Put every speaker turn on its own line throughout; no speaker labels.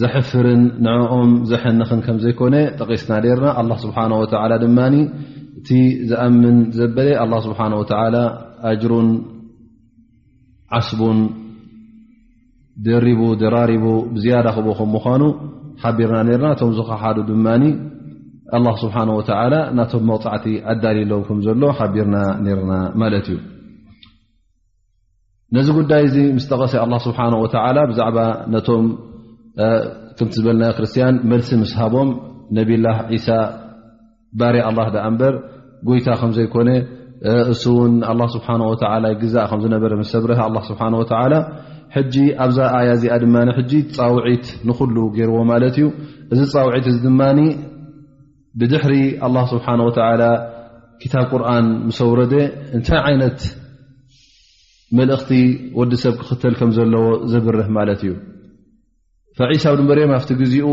ዘሕፍርን ንዕኦም ዘሐንኽን ከም ዘይኮነ ጠቒስና ርና ኣላ ስብሓን ወተላ ድማ እቲ ዝኣምን ዘበለ ኣላ ስብሓን ወተላ ኣጅሩን ዓስቡን ደሪቡ ደራሪቡ ብዝያዳ ክቦ ከም ምዃኑ ሓቢርና ነርና እቶም ዝኸሓዱ ድማ ኣላ ስብሓን ወተላ ናቶም መቕፃዕቲ ኣዳልሎም ከም ዘሎ ሓቢርና ነርና ማለት እዩ ነዚ ጉዳይ እዚ ምስ ጠቐሰ ኣላ ስብሓን ወተዓላ ብዛዕባ ነቶም ከምቲ ዝበልናዮ ክርስትያን መልሲ ምስ ሃቦም ነብላ ዒሳ ባርያ ኣላ ድኣ እምበር ጎይታ ከም ዘይኮነ እሱ እውን ኣላ ስብሓን ወተላ ይግዛእ ከም ዝነበረ ምስ ሰብረሀ ኣላ ስብሓን ወተዓላ ሕጂ ኣብዛ ኣያ እዚኣ ድማ ሕጂ ፃውዒት ንኹሉ ገይርዎ ማለት እዩ እዚ ፃውዒት እዚ ድማ ብድሕሪ ኣላ ስብሓን ወተላ ክታብ ቁርን ምስ ኣውረደ እንታይ ዓይነት መልእኽቲ ወዲ ሰብ ክኽተል ከም ዘለዎ ዘብርህ ማለት እዩ ፈዒሳ ብ መርም ኣብቲ ግዜኡ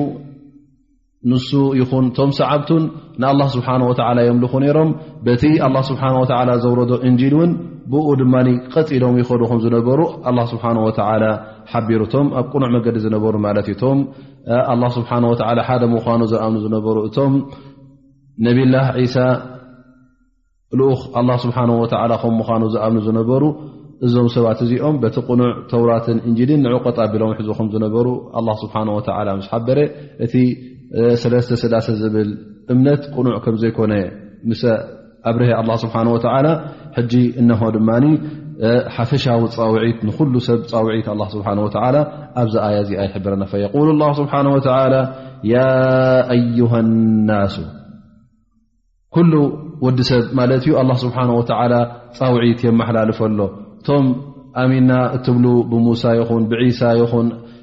ንሱ ይኹን እቶም ሰዓብቱን ንኣላ ስብሓን ወተላ የምልኹ ነይሮም በቲ ኣላ ስብሓን ወተላ ዘውረዶ እንጂል እውን ብኡ ድማ ቀፂሎም ይኸዱ ከም ዝነበሩ ኣላ ስብሓን ወተላ ሓቢሩ እቶም ኣብ ቅኑዕ መገዲ ዝነበሩ ማለት እዩ ቶም ኣላ ስብሓን ወተላ ሓደ ምዃኑ ዝኣምኑ ዝነበሩ እቶም ነብላህ ዒሳ ልኡኽ ኣላ ስብሓን ወተላ ከም ምዃኑ ዝኣምኑ ዝነበሩ እዞም ሰባት እዚኦም በቲ ቅኑዕ ተውራትን እንጅልን ንዑ ቀጣ ቢሎም ሕዙ ከም ዝነበሩ ኣላ ስብሓን ወተላ ምስ ሓበረ እቲ ሰለስተ ስላሰ ዝብል እምነት ቅኑዕ ከም ዘይኮነ ኣብርሀ ኣላ ስብሓን ወተዓላ ሕጂ እነሆ ድማ ሓፈሻዊ ፃውዒት ንኩሉ ሰብ ፃውዒት ኣላ ስብሓን ወተዓላ ኣብዚ ኣያ እዚኣ ይሕብረና ፈየቁል ላ ስብሓን ወተዓላ ያ ኣዩሃ ናሱ ኩሉ ወዲ ሰብ ማለት እዩ ኣላ ስብሓን ወተዓላ ፃውዒት የመሓላልፈ ኣሎ እቶም ኣሚና እትብሉ ብሙሳ ይኹን ብዒሳ ይኹን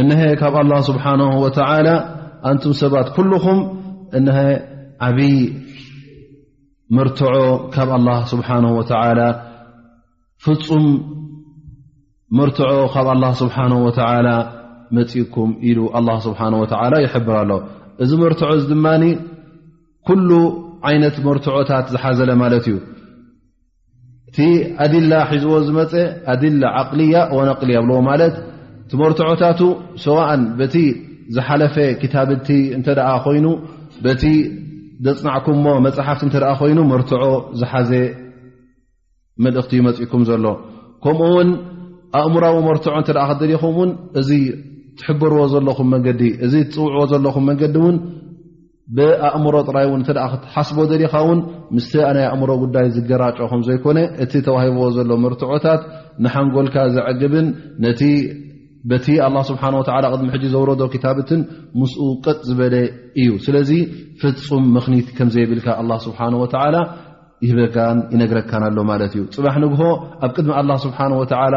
እነሀ ካብ ኣላ ስብሓን ወተላ ኣንቱም ሰባት ኩልኹም እነሀ ዓብይ መርትዖ ካብ ኣላ ስብሓን ወተላ ፍፁም መርትዖ ካብ ኣላ ስብሓን ወተላ መፅኡኩም ኢሉ ኣላ ስብሓን ወተላ ይሕብር ኣሎ እዚ መርትዖ እዚ ድማ ኩሉ ዓይነት መርትዖታት ዝሓዘለ ማለት እዩ እቲ ኣድላ ሒዝዎ ዝመፀ ኣድላ ዓቅልያ ወነቅልያ ብለዎ ማለት እቲ መርትዖታቱ ሰዋእን በቲ ዝሓለፈ ክታብቲ እንተ ኮይኑ በቲ ዘፅናዕኩምሞ መፅሓፍቲ እንተ ኮይኑ መርትዖ ዝሓዘ መልእኽቲ እዩ መፅእኩም ዘሎ ከምኡ ውን ኣእምራዊ መርትዖ እተ ክደሊኹም ውን እዚ ትሕበርዎ ዘለኹም መንገዲ እዚ ትፅውዕዎ ዘለኹም መንገዲ እውን ብኣእምሮ ጥራይ ውን እተ ክትሓስቦ ደሊኻ ውን ምስቲ ናይ ኣእምሮ ጉዳይ ዝገራጮ ከም ዘይኮነ እቲ ተዋሂብዎ ዘሎ መርትዖታት ንሓንጎልካ ዘዕግብን ነቲ በቲ ኣላ ስብሓን ወላ ቅድሚ ሕጂ ዘውረዶ ክታብትን ምስኡ ቅጥ ዝበለ እዩ ስለዚ ፍፁም ምኽኒት ከም ዘይብልካ ኣላ ስብሓን ወተዓላ ይህበካን ይነግረካን ኣሎ ማለት እዩ ፅባሕ ንግሆ ኣብ ቅድሚ ኣላ ስብሓን ወተዓላ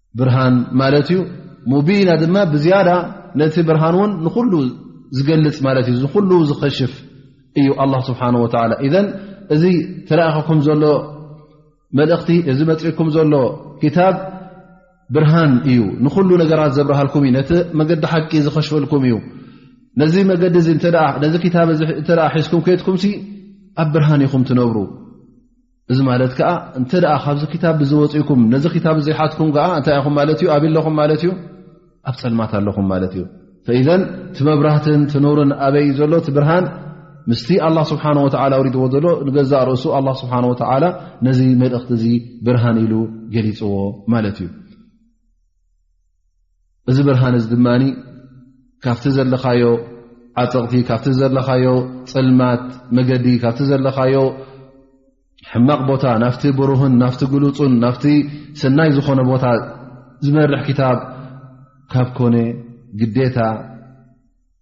ብርሃን ማለት እዩ ሙቢና ድማ ብዝያዳ ነቲ ብርሃን እውን ንኩሉ ዝገልፅ ማለት እዩ ንኩሉ ዝኸሽፍ እዩ ኣላ ስብሓን ወላ እዘን እዚ ተረእኸኩም ዘሎ መልእኽቲ እዚ መፅእኩም ዘሎ ክታብ ብርሃን እዩ ንኩሉ ነገራት ዘብርሃልኩም እዩ ነቲ መገዲ ሓቂ ዝኸሽፈልኩም እዩ ነዚ መገዲ እ ነዚ ክታብ እ እተ ሒዝኩም ከትኩም ኣብ ብርሃን ኢኹም ትነብሩ እዚ ማለት ከዓ እንተ ካብዚ ክታብ ዝወፅእኩም ነዚ ክታብ ዘይሓትኩም ከዓ እንታይ ኢኹም ማለት እዩ ኣብ ኣለኹም ማለት እዩ ኣብ ፀልማት ኣለኹም ማለት እዩ ፈኢዘን እቲ መብራህትን ትኑርን ኣበይ ዘሎ እቲ ብርሃን ምስቲ ኣላ ስብሓን ወተላ ውሪድዎ ዘሎ ንገዛእ ርእሱ ኣላ ስብሓን ወተዓላ ነዚ መልእኽቲ እዚ ብርሃን ኢሉ ገሊፅዎ ማለት እዩ እዚ ብርሃን እዚ ድማ ካብቲ ዘለኻዮ ዓፀቕቲ ካብቲ ዘለኻዮ ፅልማት መገዲ ካብቲ ዘለኻዮ ሕማቕ ቦታ ናፍቲ ብሩህን ናፍቲ ግሉፁን ናፍቲ ሰናይ ዝኾነ ቦታ ዝመርሕ ክታብ ካብ ኮነ ግዴታ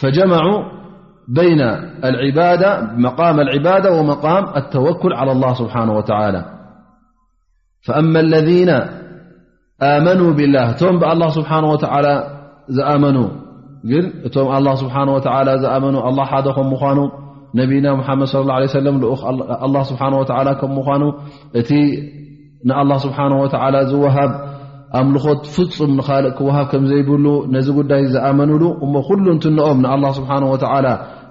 فجمعوا بينا العبادة ومقام التوكل على الله سبحانه وتعالىفأما الذين آمنوا باللهم الله سبحانه وتالىمنالله سبحانه وتالىالله دمان نبينا محمد صلى الله عليه وسلمالله سبحانه وتالىم ንኣላህ ስብሓን ወተዓላ ዝወሃብ ኣምልኾት ፍፁም ንኻልእ ክወሃብ ከም ዘይብሉ ነዚ ጉዳይ ዝኣመኑሉ እሞ ኩሉ እንትንኦም ንኣላ ስብሓን ወተዓላ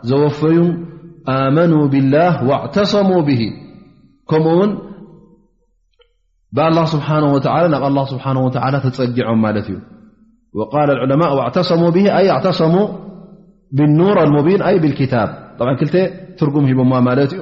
ዘወፈዩ ኣመኑ ብላህ ዋዕተሰሙ ብሂ ከምኡ ውን ብኣላ ስብሓን ወተላ ናብ ኣላ ስብሓን ወተዓላ ተፀጊዖም ማለት እዩ ወቃል ዑለማ ዋዕተሰሙ ብ ኣይ ኣዕተሰሙ ብኑር ኣልሙቢን ኣይ ብልክታብ ክልተ ትርጉም ሂቦማ ማለት እዩ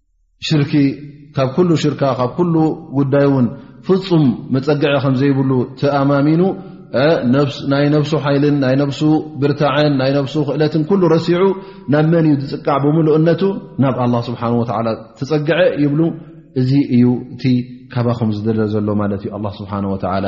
ሽርኪ ካብ ኩሉ ሽርካ ካብ ኩሉ ጉዳይ እውን ፍፁም መፀግዒ ከም ዘይብሉ ተኣማሚኑ ናይ ነብሱ ሓይልን ናይ ነብሱ ብርታዐን ናይ ነብሱ ክእለትን ኩሉ ረሲዑ ናብ መን እዩ ዝፅቃዕ ብምሉእነቱ ናብ ኣላ ስብሓን ወላ ተፀግዐ ይብሉ እዚ እዩ እቲ ካባኹም ዝደለ ዘሎ ማለት እዩ ኣላ ስብሓን ወተዓላ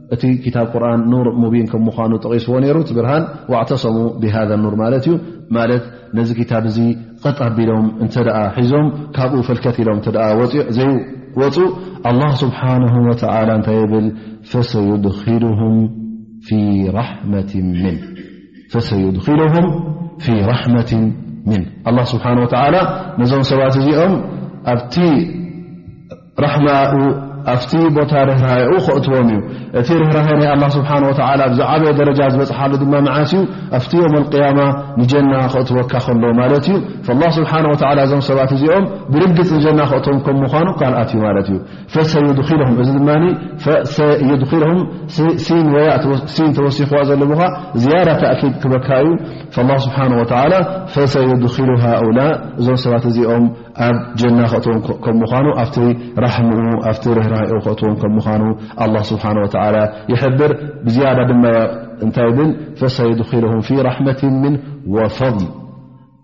እቲ ክታብ ቁርን ኑር ሙቢን ከም ምዃኑ ጠቒስዎ ነይሩ እቲ ብርሃን ዋዕተሰሙ ብሃ ኑር ማለት እዩ ማለት ነዚ ክታብ እዚ ቐጥ ኣቢሎም እንተ ሒዞም ካብኡ ፈልከት ኢሎም እተ ዘይወፁ ኣላ ስብሓን ወተላ እንታይ የብል ፈሰዩድኪልሁም ፊ ራሕመት ምን ኣላ ስብሓን ወተላ ነዞም ሰባት እዚኦም ኣብቲ ራሕማኡ ኣብቲ ቦታ ርህራኡ ክእትዎም እዩ እቲ ርህራሀ ናይ ኣላ ስብሓን ወተላ ብዝዓበየ ደረጃ ዝበፅሓሉ ድማ መዓስ እዩ ኣብቲ ዮም ኣልቅያማ ንጀና ክእትወካ ከሎ ማለት እዩ ላ ስብሓን ወላ እዞም ሰባት እዚኦም ብርግፅ ንጀና ክእትዎም ከም ምኳኑ ካልኣት እዩ ማለት እዩ ፈሰዩድኪልም እዚ ድማ ፈሰዩድኪልም ሲን ተወሲኽዋ ዘለብካ ዝያዳ ተእኪድ ክበካ እዩ ላ ስብሓን ወላ ፈሰዩድኪሉ ሃኡላ እዞም ሰባት እዚኦም ኣብ ጀና ክእትዎም ከም ምኳኑ ኣብቲ ራሕምኡ ኣብቲ ርህራሂኡ ክእትዎም ከም ምኳኑ ኣላህ ስብሓን ወተዓላ ይሕብር ብዝያዳ ድማ እንታይ ብል ፈሰዩድኪልሁም ፊ ራሕመት ምን ወፈضል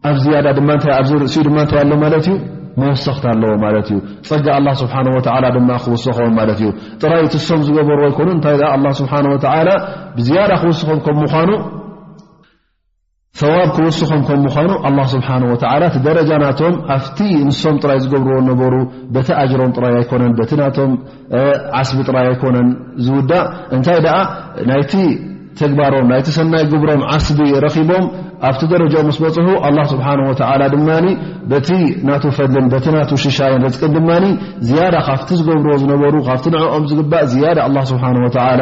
ኣብ ዝያዳ ድማ ታይ ኣብዚ ርእሲኡ ድማ እንታይ ኣሎ ማለት እዩ መወሰኽታ ኣለዎ ማለት እዩ ፀጋ ኣላ ስብሓን ወተዓላ ድማ ክውሰኾም ማለት እዩ ጥራይ እቲ ሶም ዝገበሩ ኣይኮኑ እንታይ ኣላ ስብሓን ወተዓላ ብዝያዳ ክውስኾም ከም ምኳኑ ሰዋብ ክውስኾም ከም ምዃኑ ኣላ ስብሓን ወተዓላ እቲ ደረጃ ናቶም ኣብቲ ንሶም ጥራይ ዝገብርዎ ነበሩ በቲ ኣጅሮም ጥራይ ኣይኮነን በቲ ናቶም ዓስቢ ጥራይ ኣይኮነን ዝውዳእ እንታይ ደኣ ናይቲ ተግባሮም ናይቲ ሰናይ ግብሮም ዓስቢ ረኺቦም ኣብቲ ደረጃኡ ምስ በፅሑ ኣላ ስብሓን ወተዓላ ድማ በቲ ናቱ ፈድልን በቲ ናቱ ሽሻይን ርዝቅን ድማ ዝያዳ ካብቲ ዝገብርዎ ዝነበሩ ካብቲ ንዕኦም ዝግባእ ዝያዳ ኣላ ስብሓን ወተዓላ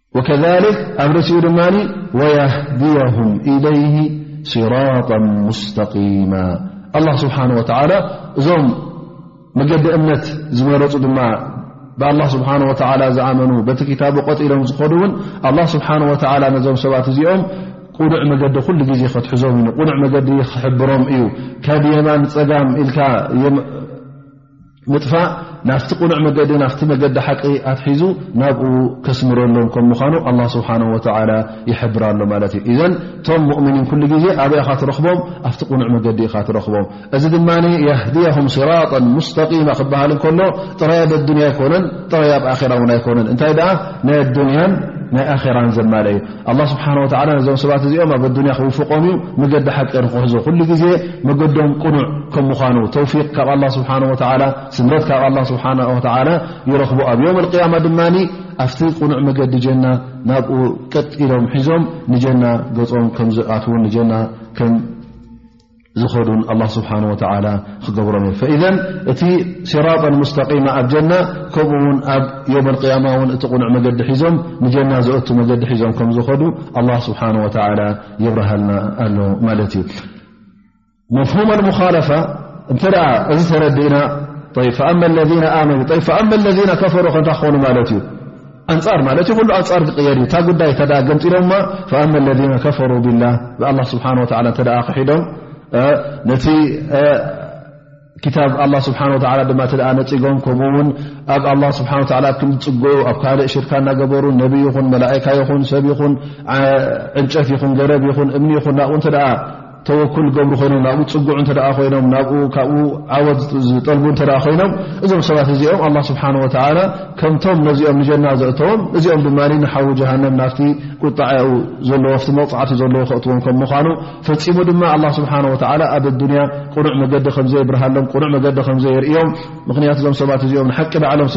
ወከሊክ ኣብርቲኡ ድማ ወያህድያሁም ኢለይህ ስራጣ ሙስተቂማ ኣላ ስብሓን ወተዓላ እዞም መገዲ እምነት ዝመረፁ ድማ ብኣላ ስብሓን ወተዓላ ዝኣመኑ በቲ ክታቡ ቀጢሎም ዝኸዱ እውን ኣላ ስብሓን ወተዓላ ነዞም ሰባት እዚኦም ቁኑዕ መገዲ ኩሉ ግዜ ከትሕዞም ዩ ቁኑዕ መገዲ ክሕብሮም እዩ ካብ የማን ፀጋም ኢልካ ምጥፋእ ናፍቲ ቅኑዕ መገዲ ናፍቲ መገዲ ሓቂ ኣትሒዙ ናብኡ ከስምረሎም ከም ምዃኑ ኣላ ስብሓን ወተላ ይሕብር ኣሎ ማለት እዩ እዘን እቶም ሙእምኒን ኩሉ ግዜ ኣበይ ኻ ትረኽቦም ኣብቲ ቅኑዕ መገዲ ኢኻ ትረኽቦም እዚ ድማ የህድያሁም ስራጣ ሙስተቂማ ክበሃል እንከሎ ጥራይ ኣብ ኣዱንያ ኣይኮነን ጥራይ ኣብ ኣራ እውን ኣይኮነን እንታይ ደኣ ናይ ኣዱንያን ናይ ኣራን ዘማለ እዩ ኣላ ስብሓን ወተላ ነዞም ሰባት እዚኦም ኣብ ኣዱንያ ክውፍቆም እዩ መገዲ ሓቂ ንክሕዙ ኩሉ ግዜ መገዶም ቅኑዕ ከም ምዃኑ ተውፊቅ ካብ ኣላ ስብሓን ወተላ ስምረት ካብ ኣላ ስብሓን ወተላ ይረኽቡ ኣብ ዮም ኣልቅያማ ድማ ኣብቲ ቅኑዕ መገዲ ጀና ናብኡ ቀጢሎም ሒዞም ንጀና ገፆም ከምዝኣትውን ንጀና ከም ዝኸዱን ኣላ ስብሓን ወተዓላ ክገብሮም እዩ ፈኢዘን እቲ ሲራጣ ሙስተቂማ ኣብ ጀና ከምኡ ውን ኣብ ዮም ቅያማ ውን እቲ ቕኑዕ መገዲ ሒዞም ንጀና ዘእቱ መገዲ ሒዞም ከም ዝኸዱ ኣላ ስብሓን ወተዓላ ይብርሃልና ኣሎ ማለት እዩ መፍሁም ኣልሙኻለፋ እንተ ደኣ እዚ ተረዲእና ኣመ ለና ኣመኑ ኣመ ለና ከፈሩ ከንታ ክኾኑ ማለት እዩ ኣንፃር ማለት ዩ ኩሉ ኣንፃር ክቅየድ እዩ እታ ጉዳይ እተ ገምጢሎማ ፈኣማ ለذነ ከፈሩ ብላ ብኣላ ስብሓን ወ እተ ክሒዶም ነቲ ክታብ ኣላ ስብሓን ወላ ድማ እተ ነፂጎም ከምኡ ውን ኣብ ኣላ ስብሓ ላ ክምዝፅገኡ ኣብ ካልእ ሽርካ እናገበሩ ነቢ ይኹን መላእካ ይኹን ሰብ ይኹን ዕንጨት ይኹን ገረብ ይኹን እምኒ ይኹን ናብኡ እተ ተወኩል ገብሩ ኮይኖም ናብኡ ፅጉዑ እተ ኮይኖም ናብኡ ካብኡ ዓወት ዝጠልቡ እተ ኮይኖም እዞም ሰባት እዚኦም ኣላ ስብሓን ወተላ ከምቶም ነዚኦም ንጀና ዘእተዎም እዚኦም ድማ ንሓዊ ጀሃንም ናፍቲ ቁጣዐኡ ዘለዎ ቲ መቕፃዕቲ ዘለዎ ክእትዎም ከም ምኳኑ ፈፂሙ ድማ ኣላ ስብሓን ወተላ ኣብ ኣዱንያ ቁኑዕ መገዲ ከምዘይብርሃሎም ቁኑዕ መገዲ ከምዘይርእዮም ምክንያቱ እዞም ሰባት እዚኦም ንሓቂ ባዕሎም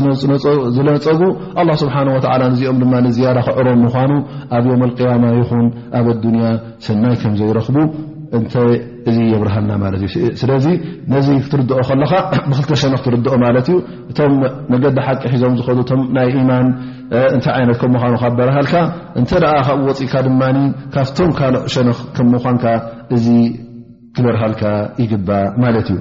ዝነፀጉ ኣላ ስብሓን ወተላ ንዚኦም ድማ ንዝያዳ ክዕሮም ምኳኑ ኣብ ዮም ልቅያማ ይኹን ኣብ ኣዱንያ ሰናይ ከም ዘይረኽቡ እንተ እዚ የብርሃና ማለት እዩ ስለዚ ነዚ ክትርድኦ ከለኻ ብክልተ ሸነ ክትርድኦ ማለት እዩ እቶም መገዲ ሓቂ ሒዞም ዝኸዱ እቶም ናይ ኢማን እንታይ ዓይነት ከም ምዃኑ ካብ በርሃልካ እንተ ደኣ ካብኡ ወፅእካ ድማ ካብቶም ካልእ ሸነ ከም ምዃንካ እዚ ክበርሃልካ ይግባእ ማለት እዩ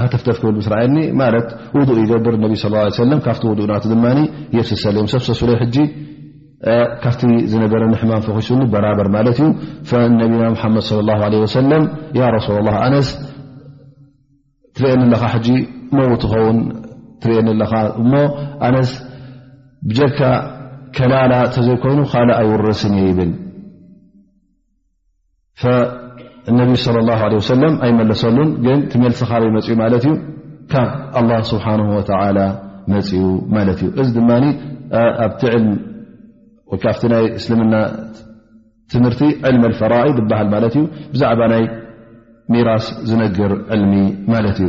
ሃተፍተፍ ክብል ምስ ረኣየኒ ማለት ውዱእ ይገብር ነቢ ስ ሰለም ካብቲ ውዱእ ናቱ ድማ የፍስሰለዮም ሰፍሰሱለይ ሕጂ ካብቲ ዝነበረኒ ሕማም ፈኺሱኒ በራበር ማለት እዩ ነቢና ሓመድ ለ ላ ለ ወሰለም ያ ረሱላ ላ ኣነስ ትርእየኒ ኣለኻ ሕጂ መው ትኸውን ትርእየኒ ኣለኻ እሞ ኣነስ ብጀካ ከላላ እተዘይኮይኑ ካልእ ኣይውረስን እየ ይብል ፈእነቢይ صለ ላه ለ ወሰለም ኣይመለሰሉን ግን ትመልሲ ካበይ መፅኡ ማለት እዩ ካብ ኣላ ስብሓን ወተላ መፅኡ ማለት እዩ እዚ ድማ ኣብቲ ዕልም ወይ ካብቲ ናይ እስልምና ትምህርቲ ዕልሚ ፈራኢ ዝበሃል ማለት እዩ ብዛዕባ ናይ ሚራስ ዝነግር ዕልሚ ማለት እዩ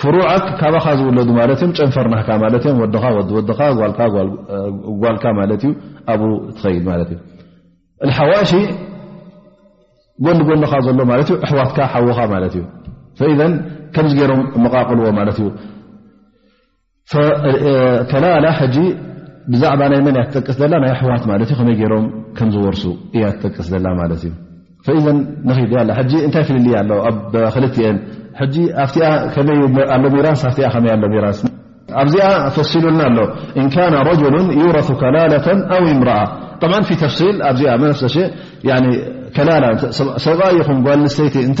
ፍሩዓት ካባኻ ዝውለዱ ማለት እዮም ጨንፈር ናካ ማለት እዮም ወድኻ ወወድኻ ጓልካ ማለት እዩ ኣብኡ ትኸይድ ማለት እዩ ሓዋሺ ጎኒ ጎንኻ ዘሎ ማለት እዩ ኣሕዋትካ ሓዉኻ ማለት እዩ ኢዘ ከምዚ ገይሮም መቓቕልዎ ማለት እዩ ከላላ ሕጂ ብዛዕባ ናይ መን እያ ትጠቅስ ዘላ ናይ ኣሕዋት ማለት እዩ ከመይ ገይሮም ከም ዝወርሱ እያ ትጠቅስ ዘላ ማለት እዩ ፈዘ ንክዲ ኣላ ሕጂ እንታይ ፍልልያ ኣሎ ኣብ ክልትኤን ሕጂ ኣብቲኣ ከመይ ኣሎ ሚራስ ኣብቲኣ ከመይ ኣሎ ሚራስ ኣብዚኣ ፈሲሉልና ኣሎ እንካነ ረጅሉ ዩረቱ ከላላة ኣው እምረኣ ጠብ ፊ ተፍሲል ኣብዚኣ መነፍሰሸ ከላላ ሰብኣ ይኹም ጓል ንስተይቲ እንተ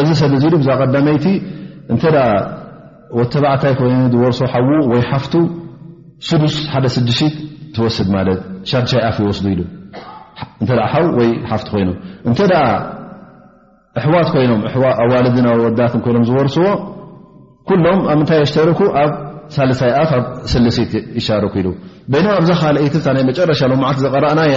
እዚ ሰብ እዚ ብዛ ቀዳመይቲ እንተ ወተባዕታይ ኮይ ዝወርሶ ሓዉ ወይ ሓፍቱ ስዱስ ሓደ ስድሽት ትወስድ ማለት ሻድሻይ ኣፍ ይወስዱ ኢሉ እተ ሓው ወይ ሓፍቲ ኮይኑ እንተ ኣሕዋት ኮይኖም ኣዋልድን ኣወዳትን ኮይኖም ዝወርስዎ ኩሎም ኣብ ምንታይ የሽተርኩ ኣብ ሳልሳይ ኣፍ ኣብ ስልሲት ይሻርኩ ኢሉ በይኖም ኣብዛ ካልኣይቲ ናይ መጨረሻ ሎማዓልቲ ዘቐረእናያ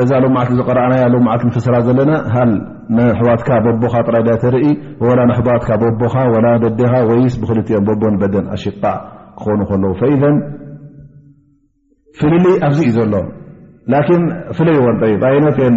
እዛ ሎማዓንቲ ዝቐረኣናያ ሎማዓንቲ ንፍስራ ዘለና ሃል ንኣሕዋትካ በቦኻ ጥራይ ዳይ ተርኢ ወላ ንኣሕዋትካ በቦኻ ወላ ደዴኻ ወይስ ብክልቲኦም በቦን በደን ኣሽቃ ክኾኑ ከለዉ ፈኢዘን ፍልልይ ኣብዚ እዩ ዘሎ ላኪን ፍለይዎን ጠይብ ኣይነትን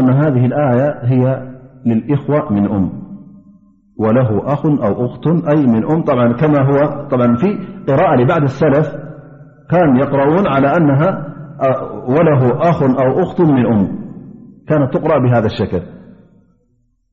أن هذه الآية هي للإخوة من أم وله أخ أو أخت أمنأمكماوا في قراءة لبعد السلف كان يقرأون على أنها وله أخ أو أخت من أم كانت تقرأ بهذا الشكل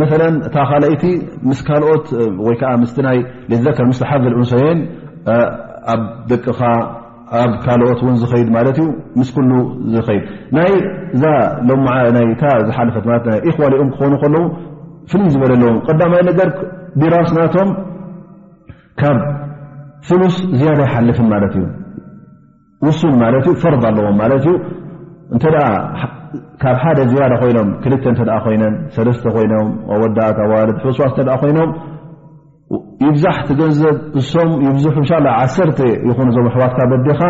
መለ እታ ካልኣይቲ ምስ ካልኦት ወይ ከዓ ምስ ናይ ዘከር ምስ ሓ እንሰየን ኣብ ደቅኻ ኣብ ካልኦት ውን ዝኸይድ ማለት እዩ ምስ ኩሉ ዝኸይድ ናይ እዛ ሎናይታ ዝሓለፈት ለት ናይ እኹዋ ሊኦም ክኾኑ ከለዉ ፍልይ ዝበለ ኣለዎም ቀዳማይ ነገር ቢራስ ናቶም ካብ ፍሉስ ዝያዳ ይሓልፍን ማለት እዩ ውሱን ማለት እዩ ፈርድ ኣለዎም ማለት እዩ እንተ ካብ ሓደ ዝያዳ ኮይኖም ክልተ እተ ኮይነን ሰለስተ ኮይኖም ኣወዳት ኣዋልድ ሕውስዋስ እተ ኮይኖም ይብዛሕ ትገንዘብ እሶም ይብዝሑ እንሻ ላ ዓሰርተ ይኹኑ ዞም ኣሕዋትካ በዴኻ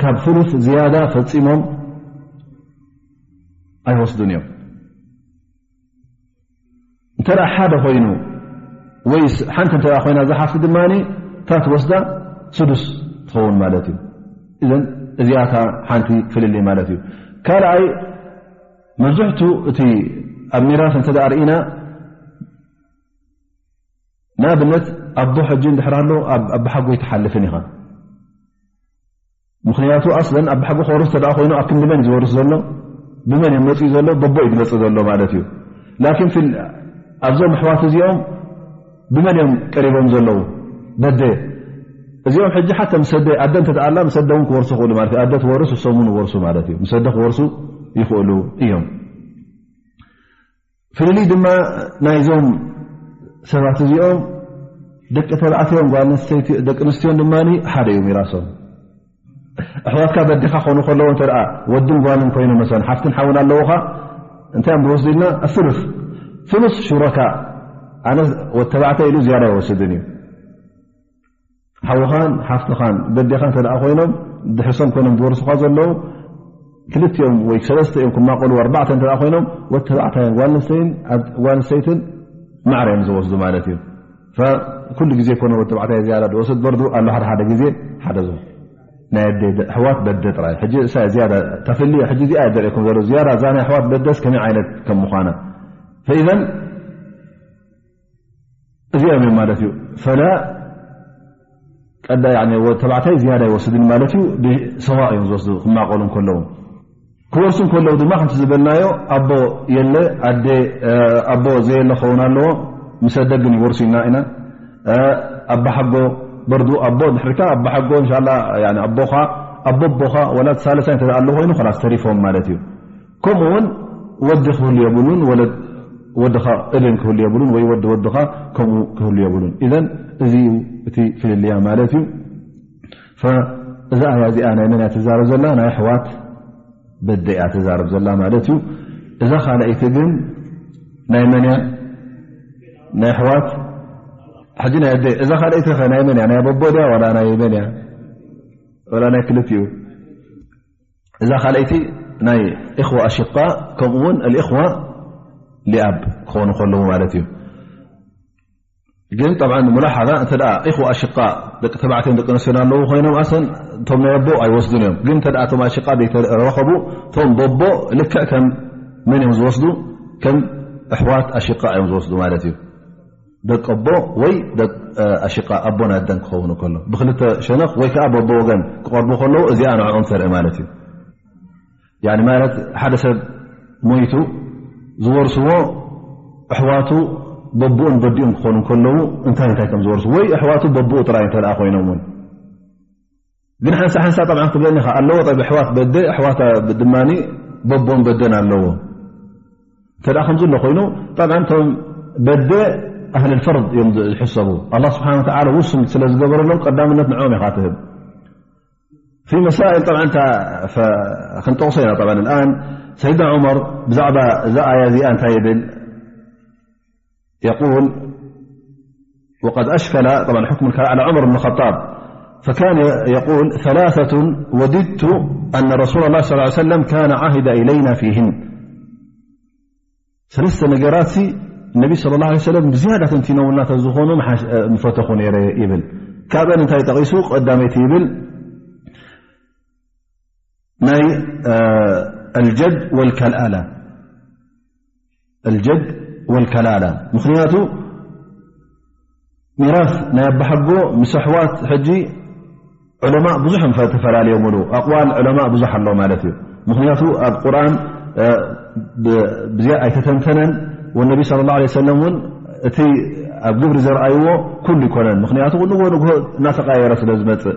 ካብ ፍሉፍ ዝያዳ ፈፂሞም ኣይወስዱን እዮም እንተ ሓደ ኮይኑ ወይ ሓንቲ እተ ኮይና ዝሓፍቲ ድማ እታ ትወስዳ ስዱስ ትኸውን ማለት እዩ እዘ እዚኣታ ሓንቲ ፍልሊ ማለት እዩ ካልኣይ መብዝሕቱ እቲ ኣብ ሚራፍ እንተ ርእና ንኣብነት ኣቦ ሕጂ ድሕር ኣሎ ኣቦሓጎይ ትሓልፍን ኢኻ ምኽንያቱ ኣስለን ኣብ ብሓቂ ክወርስ እተ ኮይኑ ኣብ ክንዲ መን እዩ ዝወርስ ዘሎ ብመን እዮም መፅኡ ዘሎ ቦቦ እዩ ዝመፅእ ዘሎ ማለት እዩ ላኪን ኣብዞም ኣሕዋት እዚኦም ብመን እዮም ቀሪቦም ዘለዉ በደ እዚኦም ሕጂ ሓተ ምሰደ ኣደ እንተ ኣላ ምሰደ እውን ክወርሱ ይኽእሉ ማለት እዩ ኣደ ትወርስ እሶም ውን ወርሱ ማለት እዩ ምሰደ ክወርሱ ይኽእሉ እዮም ፍልልይ ድማ ናይዞም ሰባት እዚኦም ደቂ ተባዕትዮም ጓልደቂ ኣንስትዮን ድማ ሓደ እዩ ሚራሶም ኣሕዋትካ በዲኻ ክኾኑ ከለዎ እተ ወድን ጓልን ኮይኑ መሰን ሓፍትን ሓውን ኣለዉኻ እንታይ ም ዝወስዱ ኢልና ኣስሉስ ፍሉስ ሽረካ ኣነ ወተባዕተ ኢሉ ዝያዳ ይወስድን እዩ ሓውኻን ሓፍትኻን ደዴኻ እተ ኮይኖም ድሕሶም ኮይኖም ዝወርስኻ ዘለዉ ክልኦም ወይ ሰለስተ እዮም ክማቀሉ ኣርባዕተ እተ ኮይኖም ወ ተባዕታዮም ጓንሰይትን ማዕረ እዮም ዝወስዱ ማለት እዩ ኩሉ ግዜ ኮነ ወ ተባዕታይ ዝያዳ ዝወስድ በርዱ ኣሎ ሓደሓደ ግዜ ሓደ ዞም ናይ ኣደ ኣሕዋት በደ ጥራይ ተፍል ሕጂ እዚኣ ዘርእኩም ዘሎ ዝያዳ እዛ ናይ ኣሕዋት በደስ ከመይ ዓይነት ከም ምኳና እዚኦም እዮም ማለት እዩ ተባዕታይ ዝያዳ ይወስድን ማለት እዩ ሰዋ እዮም ዝወስዱ ክማቀሉ ከለዉ ክወርሱ ከለዉ ድማ ከምቲ ዝበልናዮ ኣቦ የለ ኣቦ ዘየለ ክኸውን ኣለዎ ምሰ ደግን ይወርሱ ኢልና ኢና ኣሓጎ በርዱ ኣቦ ድሕሪካ ኣሓጎ ኣቦካ ኣቦቦካ ወላ ሳለሳይ እተ ኣለ ኮይኑ ላ ተሪፎም ማለት እዩ ከምኡ ውን ወዲ ክህሉ የብሉን ወድኻ እብን ክህሉ የብሉን ወይ ወዲ ወድኻ ከምኡ ክህሉ የብሉን እዘን እዚ ዩ እቲ ፍልልያ ማለት እዩ እዛ ኣያ እዚኣ ናይ መን እያ ትዛረብ ዘላ ናይ ኣሕዋት በደ እያ ትዛረብ ዘላ ማለት እዩ እዛ ካልኣይቲ ግን ናይ መን እያ ናይ ኣሕዋት ሕጂ ናይ ኣደ እዛ ካልይቲ ከ ናይ መን እያ ናይ ኣበቦድያ ዋላ ናይ መን እያ ዋላ ናይ ክልቲኡ እዛ ካልኣይቲ ናይ እኽዋ ኣሽቃ ከምኡ ውን እኽዋ ሊኣብ ክኾኑ ከለዉ ማለት እዩ ግን ብ ሙላሓዛ እተ እኽዋ ኣሽቃ ደቂ ተባዕትን ደቂ ኣንስትዮን ኣለዉ ኮይኖም ኣሰን እቶም ናይ ኣቦ ኣይወስዱን እዮም ግን እተ ቶም ኣሽቃ ዘይተረኸቡ እቶም ቦቦ ልክዕ ከም መን እዮም ዝወስዱ ከም ኣሕዋት ኣሽቃ እዮም ዝወስዱ ማለት እዩ ደቂ ኣቦ ወይ ኣሽቃ ኣቦን ኣደን ክኸውን ከሎ ብክልተ ሸነኽ ወይ ከዓ ብኣቦ ወገን ክቐርቡ ከለዉ እዚኣ ንዕኦም ተርኢ ማለት እዩ ማለት ሓደ ሰብ ሞይቱ ዝወርስዎ ኣሕዋቱ
በቦኡን በዲኡን ክኾኑ ከለዉ እንታይ እንታይ ከም ዝወርስ ወይ ኣሕዋቱ በቦኡ ጥራይ እተ ኮይኖም ውን ግን ሓንሳ ሓንሳ ብ ክብለኒ ከ ኣለዎ ኣሕዋት በደ ኣሕዋት ድማ በቦን በደን ኣለዎ እተ ከምዚ ሎ ኮይኑ ቶም በደ ኣህሊ ፈር እዮም ዝሕሰቡ ኣ ስብሓ ውስም ስለ ዝገበረሎም ቀዳምነት ንኦም ኢካ ትህብ መሳል ክንጠቕሶ ኢና ሰይድና ዑመር ብዛዕባ እዛ ኣያ እዚኣ እንታይ ይብል ول قد أشكلعلى عمر بن الخطاب فكان يقول ثلاثة وددت أن رسول الله صلى ال ليه وسلم كان عهد إلينا فيهن ثلس نجرات النبي صلى الله عليه وسلم بزيادت نولنفتب ميت بل ልጀድ ኣልጀድ ወልከላላ ምኽንያቱ ሚራፍ ናይ ኣባሓጎ ምስ ኣሕዋት ሕጂ ዑለማ ብዙሕ ተፈላለዮምሉ ኣቕዋል ዑለማ ብዙሕ ኣሎ ማለት እዩ ምኽንያቱ ኣብ ቁርን ብዝያ ኣይተተንተነን ወነቢ ስለ ላ ለ ሰለም እውን እቲ ኣብ ግብሪ ዘርኣይዎ ኩሉ ይኮነን ምኽንያቱ ንጎ ንግሆ እናተቃየረ ስለ ዝመፅእ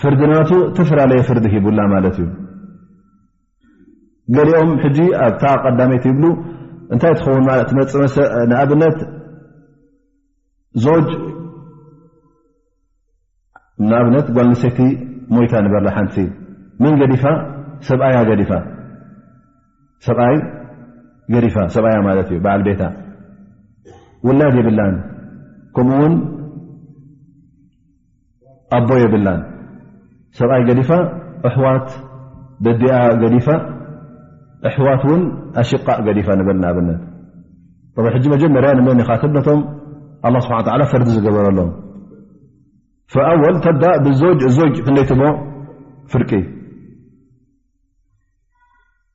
ፍርዲ ናቱ እተፈላለየ ፍርዲ ሂቡላ ማለት እዩ ገሊኦም ሕጂ ኣብታ ቀዳመይቲ ይብሉ እንታይ ትኸውን ማለት መፅመሰ ንኣብነት ዞጅ ንኣብነት ጓልንሰይቲ ሞይታ ንበርላ ሓንቲ መን ገዲፋ ሰብኣያ ገዲፋ ሰብኣይ ገዲፋ ሰብኣያ ማለት እዩ በዓል ቤታ ውላድ የብላን ከምኡ ውን ኣቦ የብላን ሰብኣይ ገዲፋ ኣሕዋት ደዲኣ ገዲፋ ኣሕዋት ውን ኣሽቃእ ገዲፋ ንበል ንኣብነት ሕጂ መጀመርያ ንመን ኢኻ ትብ ነቶም ኣላ ስብሓ ላ ፈርዲ ዝገበረሎም ፈኣወል ተዳ ብዞጅ ዞጅ ክንደይትቦ ፍርቂ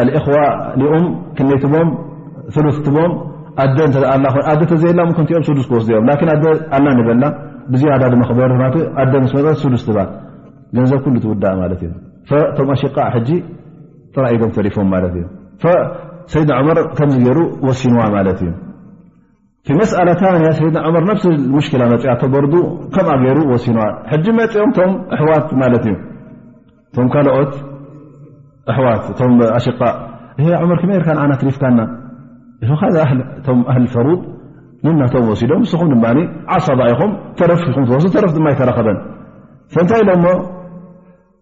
ኣልእኽዋ ሊኡም ክንደይ ትቦም ፍሉት ትቦም ኣደ እተ ኣላ ኮ ኣደ ተዘየላ ም ክኦም ስዱስ ክወስዱ እዮም ላን ኣደ ኣላ ንበላ ብዝያዳ ድማ ክበሪ ማ ኣደ ምስ መፀ ስዱስ ትባ ገንዘብ ኩሉ ትውዳእ ማለት እዩ ቶም ኣሽቃ ሕጂ ጥራይ ኢዶም ተሪፎም ማለት እዩ ሰይድና ዑመር ከምዚ ገይሩ ወሲንዋ ማለት እዩ ፊ መስኣላ ታንያ ሰይድና ዑመር ነብሲ ሙሽኪላ መፅኣ ተበርዱ ከምኣ ገይሩ ወሲኑ ሕጂ መፂኦም እቶም ኣሕዋት ማለት እዩ እቶም ካልኦት ኣሕዋት እቶም ኣሽቃ ዑመር ክመይ ርካ ንዓና ትሪፍካና ኢኹካ እቶም ኣህል ፈሩድ ንናቶም ወሲዶም ንስኹም ድማ ዓሰባ ኢኹም ተረፍ ኹም ትወስ ተረፍ ድማ ኣይተረኸበን ፈንታይ ኢሎሞ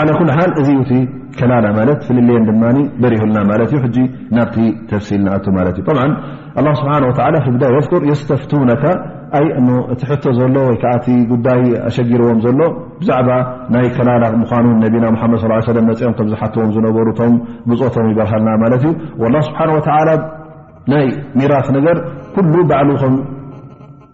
ዓላ ኩሉ ሓል እዚ ዩ እቲ ከላላ ማለት ፍልልየን ድማ በሪሁልና ማለት እዩ ሕጂ ናብቲ ተፍሲል ንኣቱ ማለት እዩ ብ ኣላ ስብሓን ወላ ፍብዳ የፍር የስተፍትውነካ ኣይ እ እቲ ሕቶ ዘሎ ወይከዓ እቲ ጉዳይ ኣሸጊርዎም ዘሎ ብዛዕባ ናይ ከላላ ምኳኑ ነቢና ሓመድ ስ ሰለ መፅኦም ከም ዝሓትዎም ዝነበሩ ቶም ብፆቶም ይበርሃልና ማለት እዩ ላ ስብሓን ወላ ናይ ሚራት ነገር ኩሉ ባዕሉ ከም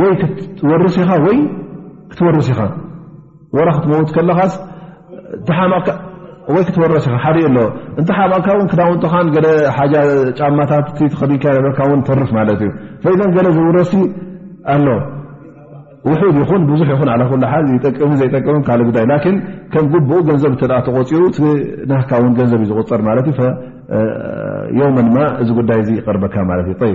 ወይ ክትወርስ ኢኻ ወይ ክትወርስ ኢኻ ወላ ክትመውት ከለኻስ ተሓመቕካ ወይ ክትወረስ ኢኻ ሓደዩ ኣሎ እንተ ሓመቕካ እውን ክዳውንትኻን ገለ ሓጃ ጫማታት ትኸዲንካ ነበርካ ውን ተርፍ ማለት እዩ ፈኢዘን ገለ ዝውረሲ ኣሎ ውሑድ ይኹን ብዙሕ ይኹን ዓላ ኩሉ ሓል ይጠቅምን ዘይጠቅምን ካልእ ጉዳይ ላኪን ከም ጉብኡ ገንዘብ እተ ተቆፂኡ ናህካ ውን ገንዘብ እዩ ዝቁፅር ማለት እዩ የውመንማ እዚ ጉዳይ እዚ ይቐርበካ ማለት እዩ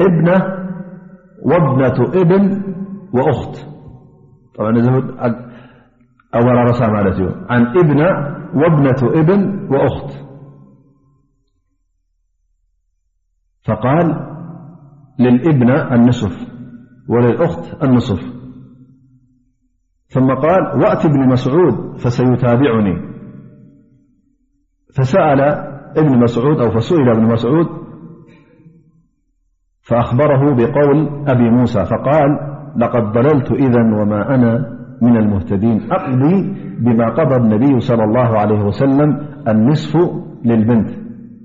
ابن وابنة بن وأختأعن بن وابنة بن وأخت فقال للبن النصف وللأخت النصف ثم قال وأت بن مسعود فسيتابعني فسأل بن مسعود أو فسئل ابن مسعود فأخبره بقول أبي موسى فقال لقد ضللت إذن وما أنا من المهتدين أقضي بما قضى النبي - صلى الله عليه وسلم النصف للبنت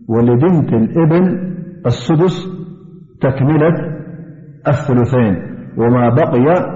ولبنت الابن السدس تكملة الثلثين وما بقي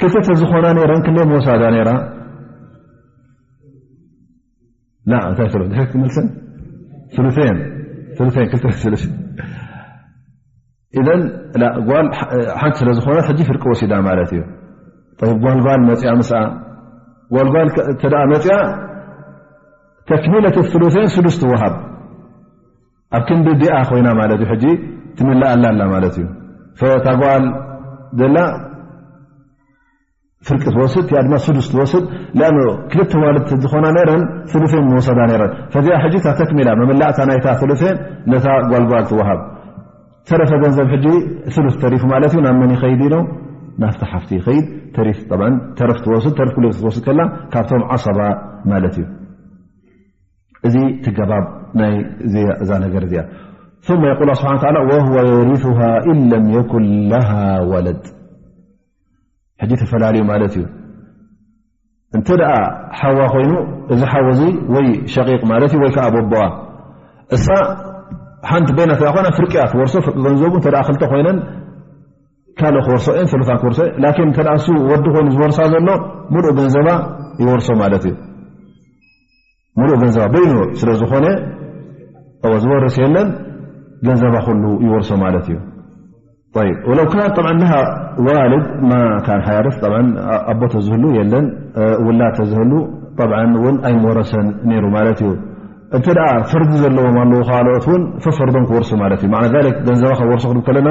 ክተተ ዝኾና ነረን ክንደይ መወሳዳ ነራ ታይ ሎ ድሕር ክትመልሰን ፍሉተየን ፍሉተየን ክልተ ስለ እዘን ጓል ሓንቲ ስለ ዝኾነ ሕጂ ፍርቂ ወሲዳ ማለት እዩ ጓልጓል መፅያ ምስ ጓልጓል እተ መፅያ ተክሚለት ፍሉተየን ስሉስ ትወሃብ ኣብ ክንዲ ዲኣ ኮይና ማለት እዩ ሕጂ ትምልኣላ ኣላ ማለት እዩ እታ ጓል ዘላ ፍርቂ ትወስድ ቲኣ ድማ ስዱስ ትወስድ ኣ ክልተ ዋልድ ዝኾና ነረን ሉፌን መወሰዳ ነረን ፈዚኣ ሕጂ እታ ተክሚላ መመላእታ ናይታ ሉፌን ነታ ጓልጓል ትወሃብ ተረፈ ገንዘብ ሕጂ ሉፍ ተሪፉ ማለት እዩ ናብ መን ይኸይድ ኢሎ ናፍቲ ሓፍቲ ይኸይድ ተሪፍ ተረፍ ትወስድ ተርፍ ክልት ክትወስድ ከላ ካብቶም ዓሰባ ማለት እዩ እዚ ትገባብ ናይ እዛ ነገር እዚኣ ثመ የقል ስብሓ ወهወ የሪثሃ እን ለም የኩን ለሃ ወለድ ሕጂ ተፈላለዩ ማለት እዩ እንተ ደኣ ሓዋ ኮይኑ እዚ ሓወ እዚ ወይ ሸቂቅ ማለት እዩ ወይ ከዓ ቦቦኣ እሳ ሓንቲ በይና ተ ኮይና ፍርቂ እያ ትወርሶ ፍርቂ ገንዘቡ እተ ክልተ ኮይነን ካልእ ክወርሶ እየን ሰሉታን ክወርሶ እየ ላኪን እተ ሱ ወዲ ኮይኑ ዝወርሳ ዘሎ ሙሉእ ገንዘባ ይወርሶ ማለት እዩ ሙሉእ ገንዘባ በይኑ ስለ ዝኾነ እወ ዝወርስ የለን ገንዘባ ኩሉ ይወርሶ ማለት እዩ ይ ወለው ካ ብ ለሃ ዋልድ ማ ካን ሓያርፍ ኣቦ ተዝህሉ የለን ውላ ተዝህሉ ን ኣይምወረሰን ነይሩ ማለት እዩ እንተ ፈርዲ ዘለዎም ኣለዉ ካልኦት ውን ፈፈርዶም ክወርሱ ማለት እዩ ገንዘባ ከወርሶ ክብ ከለና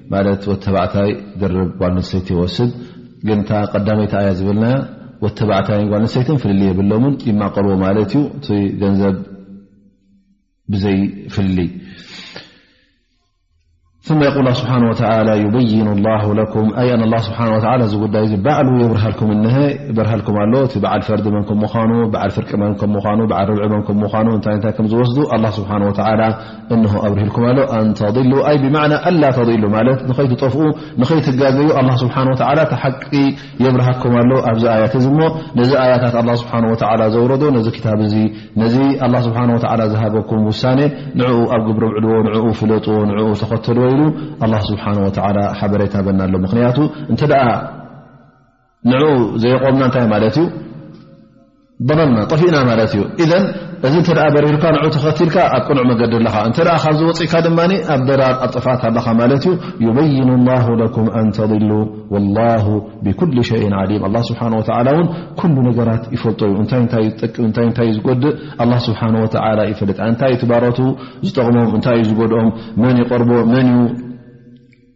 ማለት ወተባዕታይ ድርብ ጓልንሰይቲ ወስድ ግን እታ ቀዳመይቲ ኣያ ዝብልናያ ወተባዕታይን ጓልንሰይትን ፍልልይ የብሎምን ይማቀርዎ ማለት እዩ እቲ ገንዘብ ብዘይ ፍልልይ ث የقል ه ስብሓه ይበይኑ ላه ለኩም ኣይ ኣን ላ ስብሓ እዚ ጉዳይ ዚ ባዕሉ የብርሃልኩም እሀ በርሃልኩም ኣሎ እቲ በዓል ፈርዲ መን ከም ምኳኑ በዓል ፍርቂ መን ከም ምኑ በዓል ርብዒ መን ከም ምኑ እንታይ እንታይ ከም ዝወስዱ ኣላ ስብሓ ወላ እንሆ ኣብርህልኩም ኣሎ ኣንተሉ ኣይ ብማዕና ኣላ ተሉ ማለት ንኸይትጠፍኡ ንኸይትጋገዩ ኣላ ስብሓን ወላ እቲ ሓቂ የብርሃኩም ኣሎ ኣብዚ ኣያት እዚ እሞ ነዚ ኣያታት ኣላ ስብሓን ወላ ዘውረዶ ነዚ ክታብ እዚ ነዚ ኣላ ስብሓን ወላ ዝሃበኩም ውሳኔ ንዕኡ ኣብ ግብሪ ውዕልዎ ንዕኡ ፍለጥዎ ንኡ ተኸተልዎ ኢሉ ኣላ ስብሓን ወላ ሓበሬታ በና ኣሎ ምክንያቱ እንተ ንኡ ዘየቆምና እንታይ ማለት እዩ ልና ጠፊእና ማለት እዩ እዘን እዚ እተ በሪርካ ንዑ ተኸትልካ ኣብ ቅኑዕ መገዲ ኣለኻ እተ ካብዚ ወፅእካ ድማ ኣብ ደራር ኣብ ጥፍኣት ኣለኻ ማለት እዩ ዩበይኑ ላሁ ለኩም ኣንተድሉ ላሁ ብኩል ሸይ ዓሊም ኣ ስብሓ ወ እውን ኩሉ ነገራት ይፈልጦ እዩ እታይታይ ዝጠቅም እታይታይ ዝጎድእ ኣ ስብሓ ወ ይፈልጥ እንታይ ትባረቱ ዝጠቕሞም እንታይ እዩ ዝጎድኦም መን ይቐርቦ መን እዩ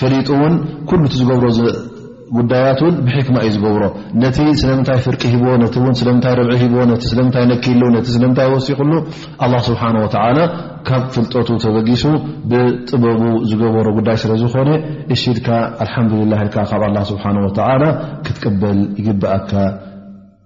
ፈሊጡ እውን ኩሉ እቲ ዝገብሮ
ጉዳያት ውን ብሕክማ እዩ ዝገብሮ ነቲ ስለምንታይ ፍርቂ ሂቦ ነቲ ውን ስለምንታይ ርብዒ ሂቦ ነቲ ስለምንታይ ነኪሉ ነቲ ስለምንታይ ወሲኹሉ ኣላ ስብሓን ወተዓላ ካብ ፍልጠቱ ተበጊሱ ብጥበቡ ዝገበሮ ጉዳይ ስለ ዝኾነ እሺ ኢልካ ኣልሓምዱልላ ኢልካ ካብ ኣላ ስብሓን ወተዓላ ክትቅበል ይግብኣካ